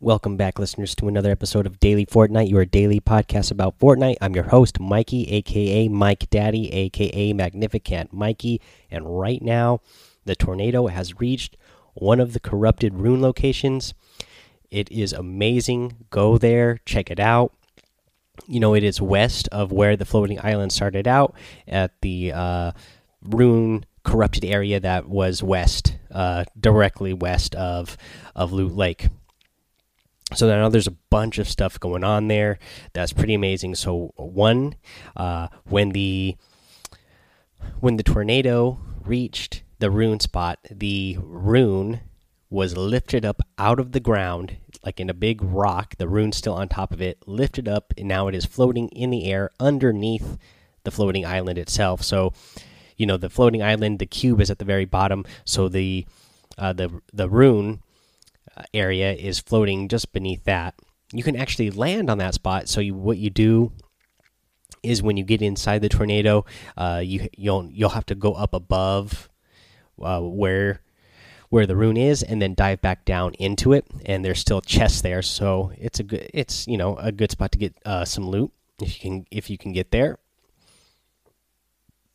Welcome back, listeners, to another episode of Daily Fortnite, your daily podcast about Fortnite. I'm your host, Mikey, aka Mike Daddy, aka Magnificent Mikey. And right now, the tornado has reached one of the corrupted rune locations. It is amazing. Go there, check it out. You know, it is west of where the floating island started out at the uh, rune corrupted area that was west, uh, directly west of of Loot Lake. So now there's a bunch of stuff going on there. That's pretty amazing. So one, uh, when the when the tornado reached the rune spot, the rune was lifted up out of the ground like in a big rock. The rune still on top of it, lifted up, and now it is floating in the air underneath the floating island itself. So, you know, the floating island, the cube is at the very bottom. So the uh, the the rune area is floating just beneath that. You can actually land on that spot. So you, what you do is when you get inside the tornado, uh, you you'll you'll have to go up above uh, where where the rune is, and then dive back down into it. And there's still chests there, so it's a good it's you know a good spot to get uh, some loot if you can if you can get there.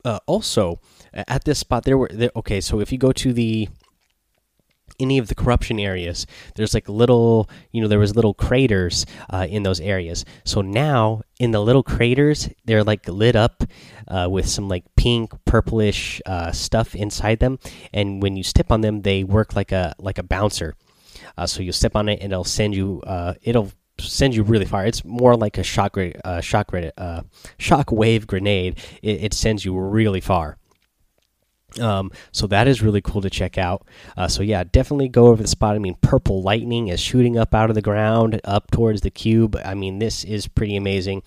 Uh, also, at this spot there were there, okay. So if you go to the any of the corruption areas there's like little you know there was little craters uh, in those areas. So now in the little craters they're like lit up uh, with some like pink purplish uh, stuff inside them. And when you step on them they work like a like a bouncer. Uh, so you step on it and it'll send you uh, it'll send you really far. It's more like a shock uh, shock shock wave grenade. It, it sends you really far um, so that is really cool to check out. Uh, so yeah, definitely go over the spot. I mean, purple lightning is shooting up out of the ground up towards the cube. I mean, this is pretty amazing.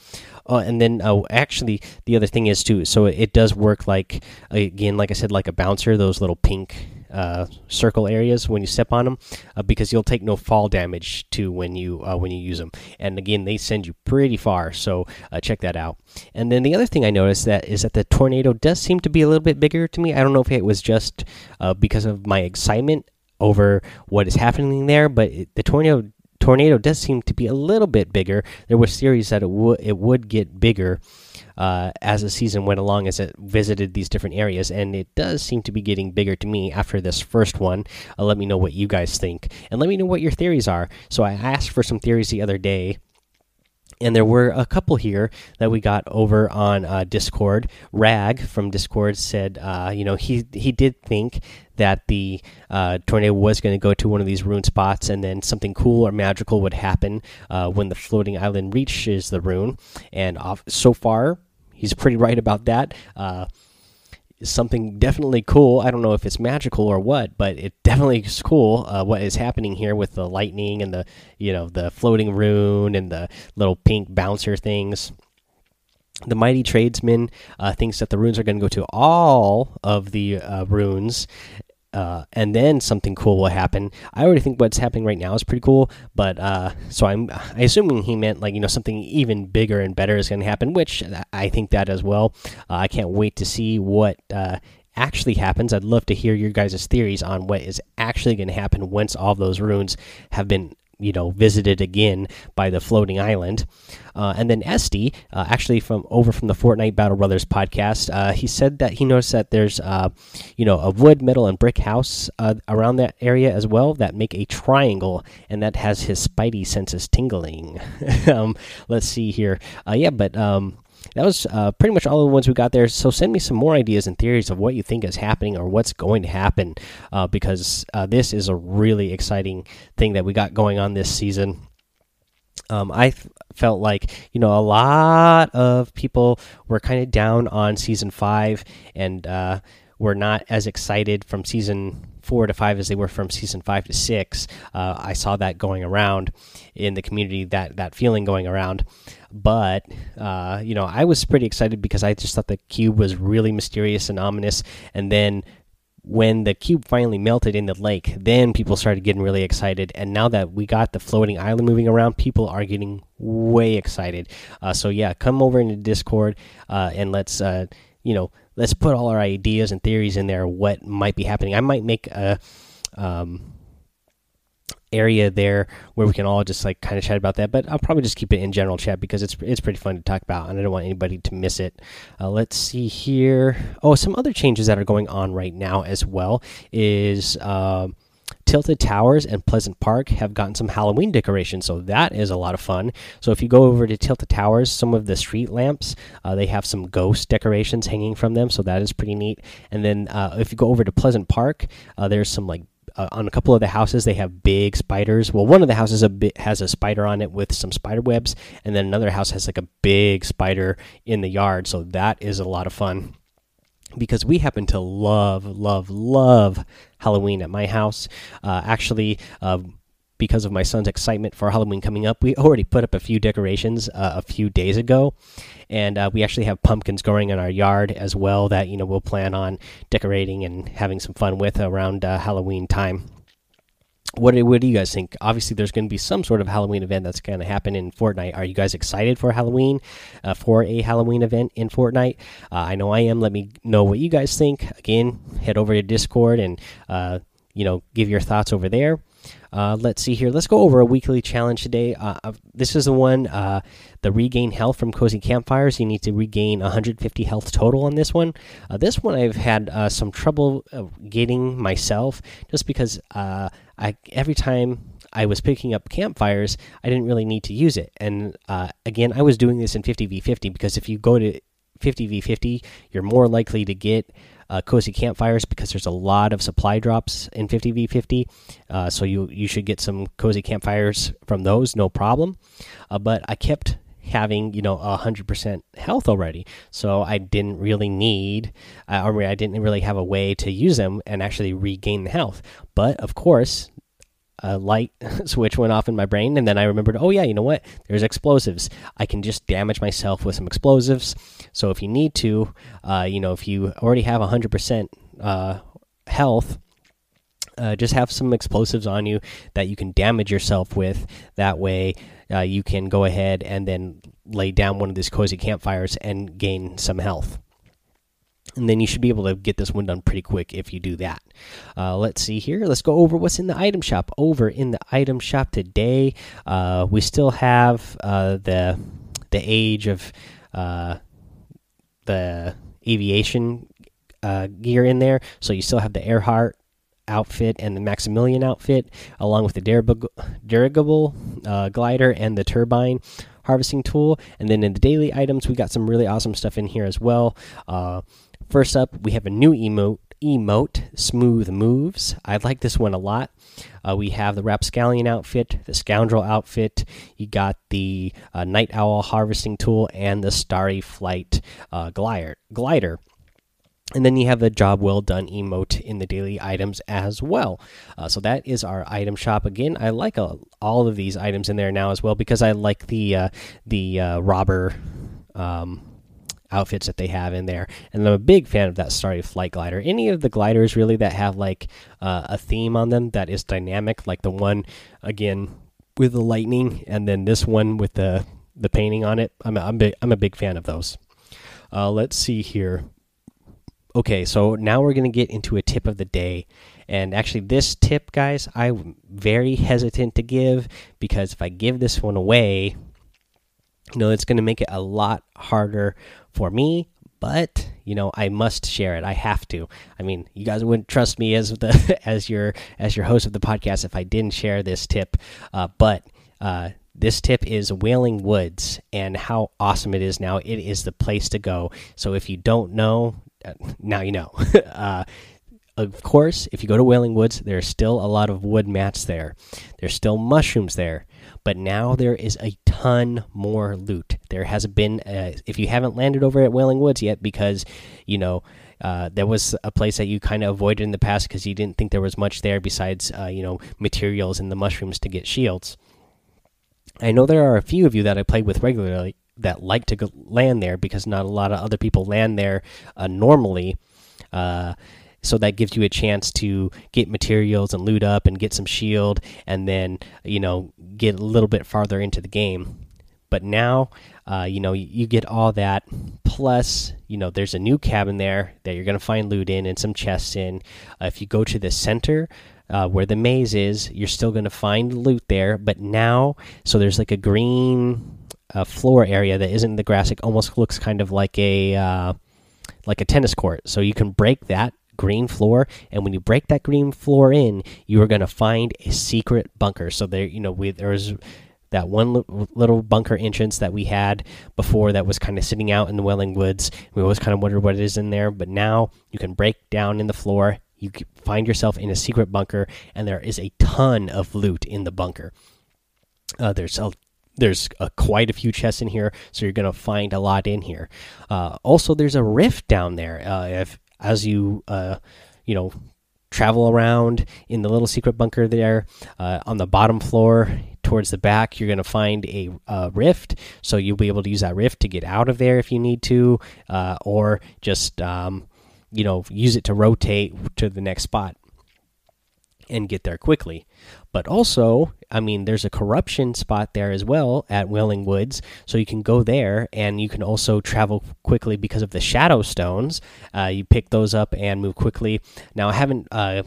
Uh, and then uh, actually, the other thing is too. So it does work like again, like I said, like a bouncer. Those little pink uh, circle areas when you step on them, uh, because you'll take no fall damage to when you uh, when you use them. And again, they send you pretty far, so uh, check that out. And then the other thing I noticed that is that the tornado does seem to be a little bit bigger to me. I don't know if it was just uh, because of my excitement over what is happening there, but it, the tornado tornado does seem to be a little bit bigger. There were theories that it would it would get bigger uh, as the season went along, as it visited these different areas, and it does seem to be getting bigger to me after this first one. Uh, let me know what you guys think, and let me know what your theories are. So I asked for some theories the other day and there were a couple here that we got over on uh, Discord. Rag from Discord said, uh, you know, he he did think that the uh, tornado was going to go to one of these rune spots, and then something cool or magical would happen uh, when the floating island reaches the rune. And off, so far, he's pretty right about that. Uh, something definitely cool. I don't know if it's magical or what, but it definitely is cool. Uh, what is happening here with the lightning and the you know the floating rune and the little pink bouncer things. The mighty tradesman uh, thinks that the runes are going to go to all of the uh, runes, uh, and then something cool will happen. I already think what's happening right now is pretty cool, but uh, so I'm I assuming he meant like you know something even bigger and better is going to happen, which I think that as well. Uh, I can't wait to see what uh, actually happens. I'd love to hear your guys' theories on what is actually going to happen once all those runes have been you know visited again by the floating island uh, and then Esty, uh, actually from over from the Fortnite Battle Brothers podcast, uh, he said that he noticed that there's, uh, you know, a wood, metal, and brick house uh, around that area as well that make a triangle, and that has his spidey senses tingling. um, let's see here. Uh, yeah, but um, that was uh, pretty much all the ones we got there. So send me some more ideas and theories of what you think is happening or what's going to happen, uh, because uh, this is a really exciting thing that we got going on this season. Um, I felt like you know a lot of people were kind of down on season five and uh, were not as excited from season four to five as they were from season five to six. Uh, I saw that going around in the community that that feeling going around but uh, you know i was pretty excited because i just thought the cube was really mysterious and ominous and then when the cube finally melted in the lake, then people started getting really excited. And now that we got the floating island moving around, people are getting way excited. Uh, so yeah, come over into Discord uh, and let's uh, you know let's put all our ideas and theories in there. What might be happening? I might make a um, area there where we can all just like kind of chat about that. But I'll probably just keep it in general chat because it's it's pretty fun to talk about, and I don't want anybody to miss it. Uh, let's see here. Oh, some other changes that are going on right now as well is. Uh, Tilted Towers and Pleasant Park have gotten some Halloween decorations, so that is a lot of fun. So if you go over to Tilted Towers, some of the street lamps uh, they have some ghost decorations hanging from them, so that is pretty neat. And then uh, if you go over to Pleasant Park, uh, there's some like uh, on a couple of the houses they have big spiders. Well, one of the houses a bit has a spider on it with some spider webs, and then another house has like a big spider in the yard. So that is a lot of fun because we happen to love, love, love Halloween at my house. Uh, actually, uh, because of my son's excitement for Halloween coming up, we already put up a few decorations uh, a few days ago, and uh, we actually have pumpkins growing in our yard as well that you know we'll plan on decorating and having some fun with around uh, Halloween time what do, what do you guys think? Obviously, there's going to be some sort of Halloween event that's going to happen in Fortnite. Are you guys excited for Halloween, uh, for a Halloween event in Fortnite? Uh, I know I am. Let me know what you guys think. Again, head over to Discord and uh, you know give your thoughts over there. Uh, let's see here. Let's go over a weekly challenge today. Uh, this is the one, uh, the regain health from cozy campfires. You need to regain 150 health total on this one. Uh, this one I've had uh, some trouble uh, getting myself, just because I every time I was picking up campfires, I didn't really need to use it. And again, I was doing this in 50v50 because if you go to 50v50, you're more likely to get uh, cozy campfires because there's a lot of supply drops in 50v50. Uh, so you you should get some cozy campfires from those, no problem. Uh, but I kept having you know a hundred percent health already, so I didn't really need, uh, or I didn't really have a way to use them and actually regain the health. But of course, a light switch went off in my brain and then i remembered oh yeah you know what? There's explosives. I can just damage myself with some explosives. So if you need to uh, you know if you already have 100% uh, health uh, just have some explosives on you that you can damage yourself with. That way uh, you can go ahead and then lay down one of these cozy campfires and gain some health and then you should be able to get this one done pretty quick if you do that. Uh, let's see here. Let's go over what's in the item shop. Over in the item shop today, uh, we still have uh, the the age of uh, the aviation uh, gear in there. So you still have the Earhart outfit and the Maximilian outfit, along with the dirigible, uh, glider and the turbine harvesting tool. And then in the daily items, we got some really awesome stuff in here as well. Uh, First up, we have a new emote, emote Smooth Moves. I like this one a lot. Uh, we have the Rapscallion outfit, the Scoundrel outfit. You got the uh, Night Owl harvesting tool and the Starry Flight uh, glider. And then you have the job well done emote in the daily items as well. Uh, so that is our item shop. Again, I like uh, all of these items in there now as well because I like the uh, the uh, robber um, outfits that they have in there. And I'm a big fan of that Starry Flight glider. Any of the gliders really that have like uh, a theme on them that is dynamic, like the one again with the lightning, and then this one with the the painting on it. I'm a, I'm, big, I'm a big fan of those. Uh, let's see here. Okay, so now we're gonna get into a tip of the day. And actually, this tip, guys, I'm very hesitant to give because if I give this one away, you know, it's going to make it a lot harder for me but you know i must share it. I have to. I mean you guys wouldn't trust me as the as your as your host of the podcast if i didn't share this tip. Uh, but uh, this tip is wailing woods and how awesome it is now. It is the place to go. So if you don't know uh, now you know. Uh, of course if you go to wailing woods there's still a lot of wood mats there. There's still mushrooms there but now there is a ton more loot. There has been, uh, if you haven't landed over at Wailing Woods yet, because you know uh, there was a place that you kind of avoided in the past because you didn't think there was much there besides uh, you know materials and the mushrooms to get shields. I know there are a few of you that I play with regularly that like to land there because not a lot of other people land there uh, normally. So that gives you a chance to get materials and loot up and get some shield and then you know get a little bit farther into the game but now uh, you know you get all that plus you know there's a new cabin there that you're going to find loot in and some chests in uh, if you go to the center uh, where the maze is, you're still going to find loot there. But now, so there's like a green uh, floor area that isn't the grass. It almost looks kind of like a uh, like a tennis court. So you can break that green floor, and when you break that green floor in, you are going to find a secret bunker. So there, you know, we, there's that one little bunker entrance that we had before that was kind of sitting out in the Wailing Woods. We always kind of wondered what it is in there, but now you can break down in the floor. You find yourself in a secret bunker, and there is a ton of loot in the bunker. Uh, there's a there's a, quite a few chests in here, so you're gonna find a lot in here. Uh, also, there's a rift down there. Uh, if as you uh, you know travel around in the little secret bunker there uh, on the bottom floor towards the back you're going to find a, a, rift. So you'll be able to use that rift to get out of there if you need to uh, or just um, you know use it to rotate to the next spot and get there quickly. But also, I mean, there's a corruption spot there as well at Wailing Woods, so you can go there and you can also travel quickly because of the Shadow Stones. Uh, you pick those up and move quickly. Now, I haven't. Uh,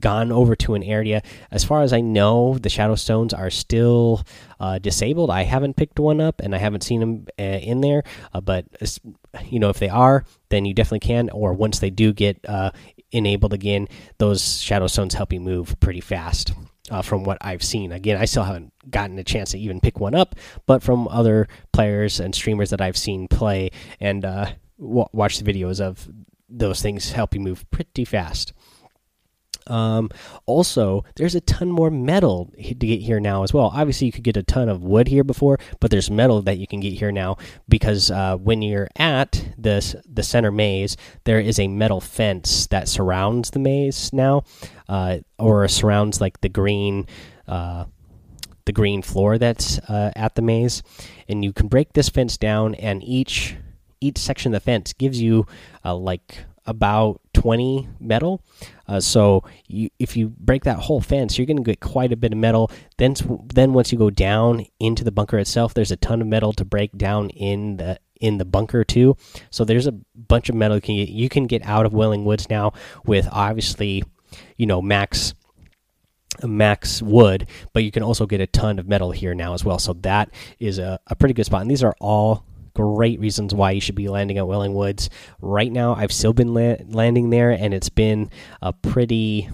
gone over to an area as far as i know the shadow stones are still uh, disabled i haven't picked one up and i haven't seen them uh, in there uh, but you know if they are then you definitely can or once they do get uh, enabled again, those shadow stones help you move pretty fast. Uh, from what I've seen, again, I still haven't gotten a chance to even pick one up, but from other players and streamers that I've seen play and uh, watch the videos of, those things help you move pretty fast. Um, also, there's a ton more metal to get here now as well. Obviously, you could get a ton of wood here before, but there's metal that you can get here now because uh, when you're at this the center maze, there is a metal fence that surrounds the maze now, uh, or surrounds like the green. Uh, the green floor that's uh, at the maze, and you can break this fence down, and each each section of the fence gives you uh, like about 20 metal. Uh, so you, if you break that whole fence, you're going to get quite a bit of metal. Then, then once you go down into the bunker itself, there's a ton of metal to break down in the in the bunker too. So there's a bunch of metal you can get, you can get out of Wailing Woods now with obviously, you know, max max wood, but you can also get a ton of metal here now as well. So that is a, a pretty good spot. And these are all great reasons why you should be landing at Wailing Woods. Right now, I've still been la landing there, and it's been a pretty.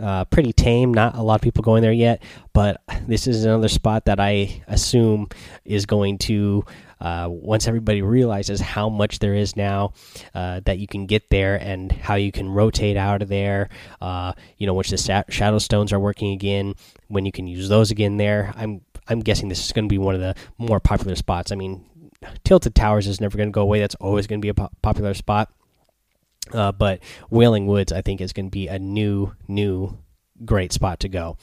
Uh, pretty tame. Not a lot of people going there yet, but this is another spot that I assume is going to uh, once everybody realizes how much there is now uh, that you can get there and how you can rotate out of there. Uh, you know, once the shadow stones are working again, when you can use those again there. I'm I'm guessing this is going to be one of the more popular spots. I mean, Tilted Towers is never going to go away. That's always going to be a po popular spot. Uh, but Wailing Woods, I think, is going to be a new, new great spot to go.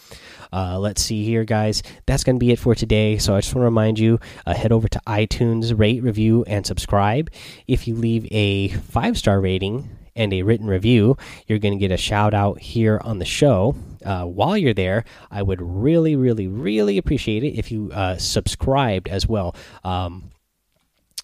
Uh, let's see here, guys. That's going to be it for today. So I just want to remind you uh, head over to iTunes, rate, review, and subscribe. If you leave a five star rating and a written review, you're going to get a shout out here on the show. Uh, while you're there, I would really, really, really appreciate it if you uh, subscribed as well. Um,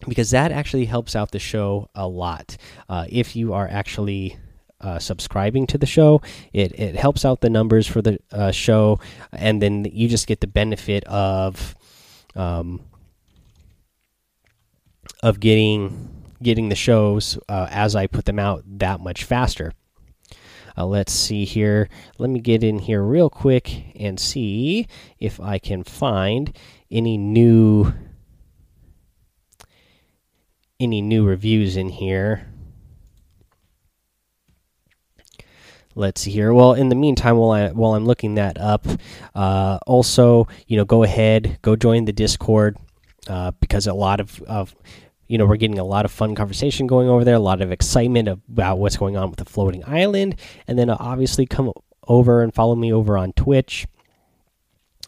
because that actually helps out the show a lot. Uh, if you are actually uh, subscribing to the show, it it helps out the numbers for the uh, show, and then you just get the benefit of um, of getting getting the shows uh, as I put them out that much faster. Uh, let's see here. Let me get in here real quick and see if I can find any new any new reviews in here. Let's see here. Well, in the meantime, while I while I'm looking that up, uh, also you know go ahead, go join the Discord uh, because a lot of, of you know we're getting a lot of fun conversation going over there, a lot of excitement about what's going on with the floating island, and then uh, obviously come over and follow me over on Twitch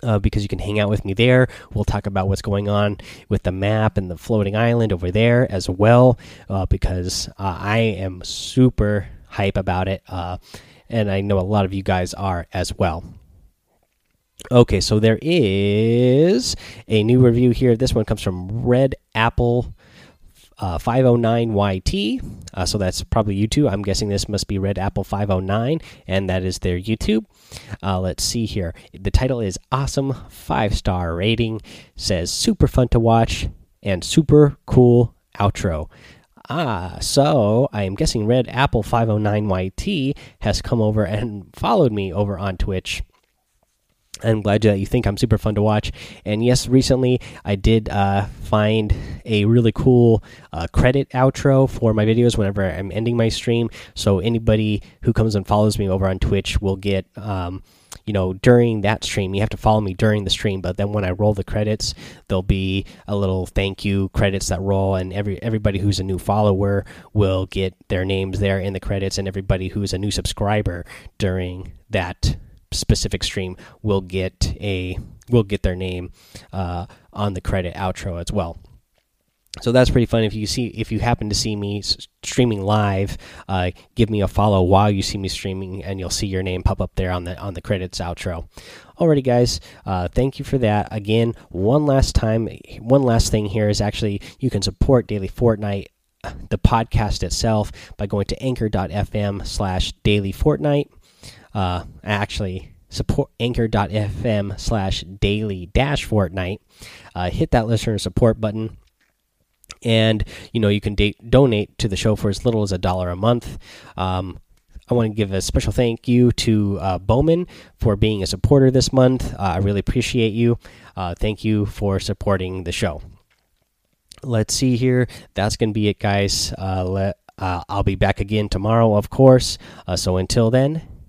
uh, because you can hang out with me there. We'll talk about what's going on with the map and the floating island over there as well, uh, because uh, I am super hype about it, uh, and I know a lot of you guys are as well. Okay, so there is a new review here. This one comes from Red Apple uh, 509YT. Uh, so that's probably YouTube. I'm guessing this must be Red Apple 509, and that is their YouTube. Uh, let's see here. The title is Awesome, five star rating. Says super fun to watch and super cool outro. Ah, so I am guessing Red Apple 509YT has come over and followed me over on Twitch. I'm glad that you think I'm super fun to watch. And yes, recently I did uh, find a really cool uh, credit outro for my videos whenever I'm ending my stream. So anybody who comes and follows me over on Twitch will get. Um, you know, during that stream, you have to follow me during the stream. But then when I roll the credits, there'll be a little thank you credits that roll, and every everybody who's a new follower will get their names there in the credits, and everybody who's a new subscriber during that specific stream will get a will get their name uh, on the credit outro as well. So that's pretty fun. If you see, if you happen to see me streaming live, uh, give me a follow while you see me streaming, and you'll see your name pop up there on the on the credits outro. Alrighty, guys, uh, thank you for that. Again, one last time, one last thing here is actually you can support Daily Fortnite, the podcast itself, by going to anchor.fm slash daily fortnite uh, actually support anchor.fm slash daily dash fortnite uh, hit that listener support button and you know you can donate to the show for as little as a dollar a month um, I want to give a special thank you to uh, Bowman for being a supporter this month. Uh, I really appreciate you. Uh, thank you for supporting the show. Let's see here. That's to be it, guys. Uh, let, uh, I'll be back again tomorrow, of course. So until then,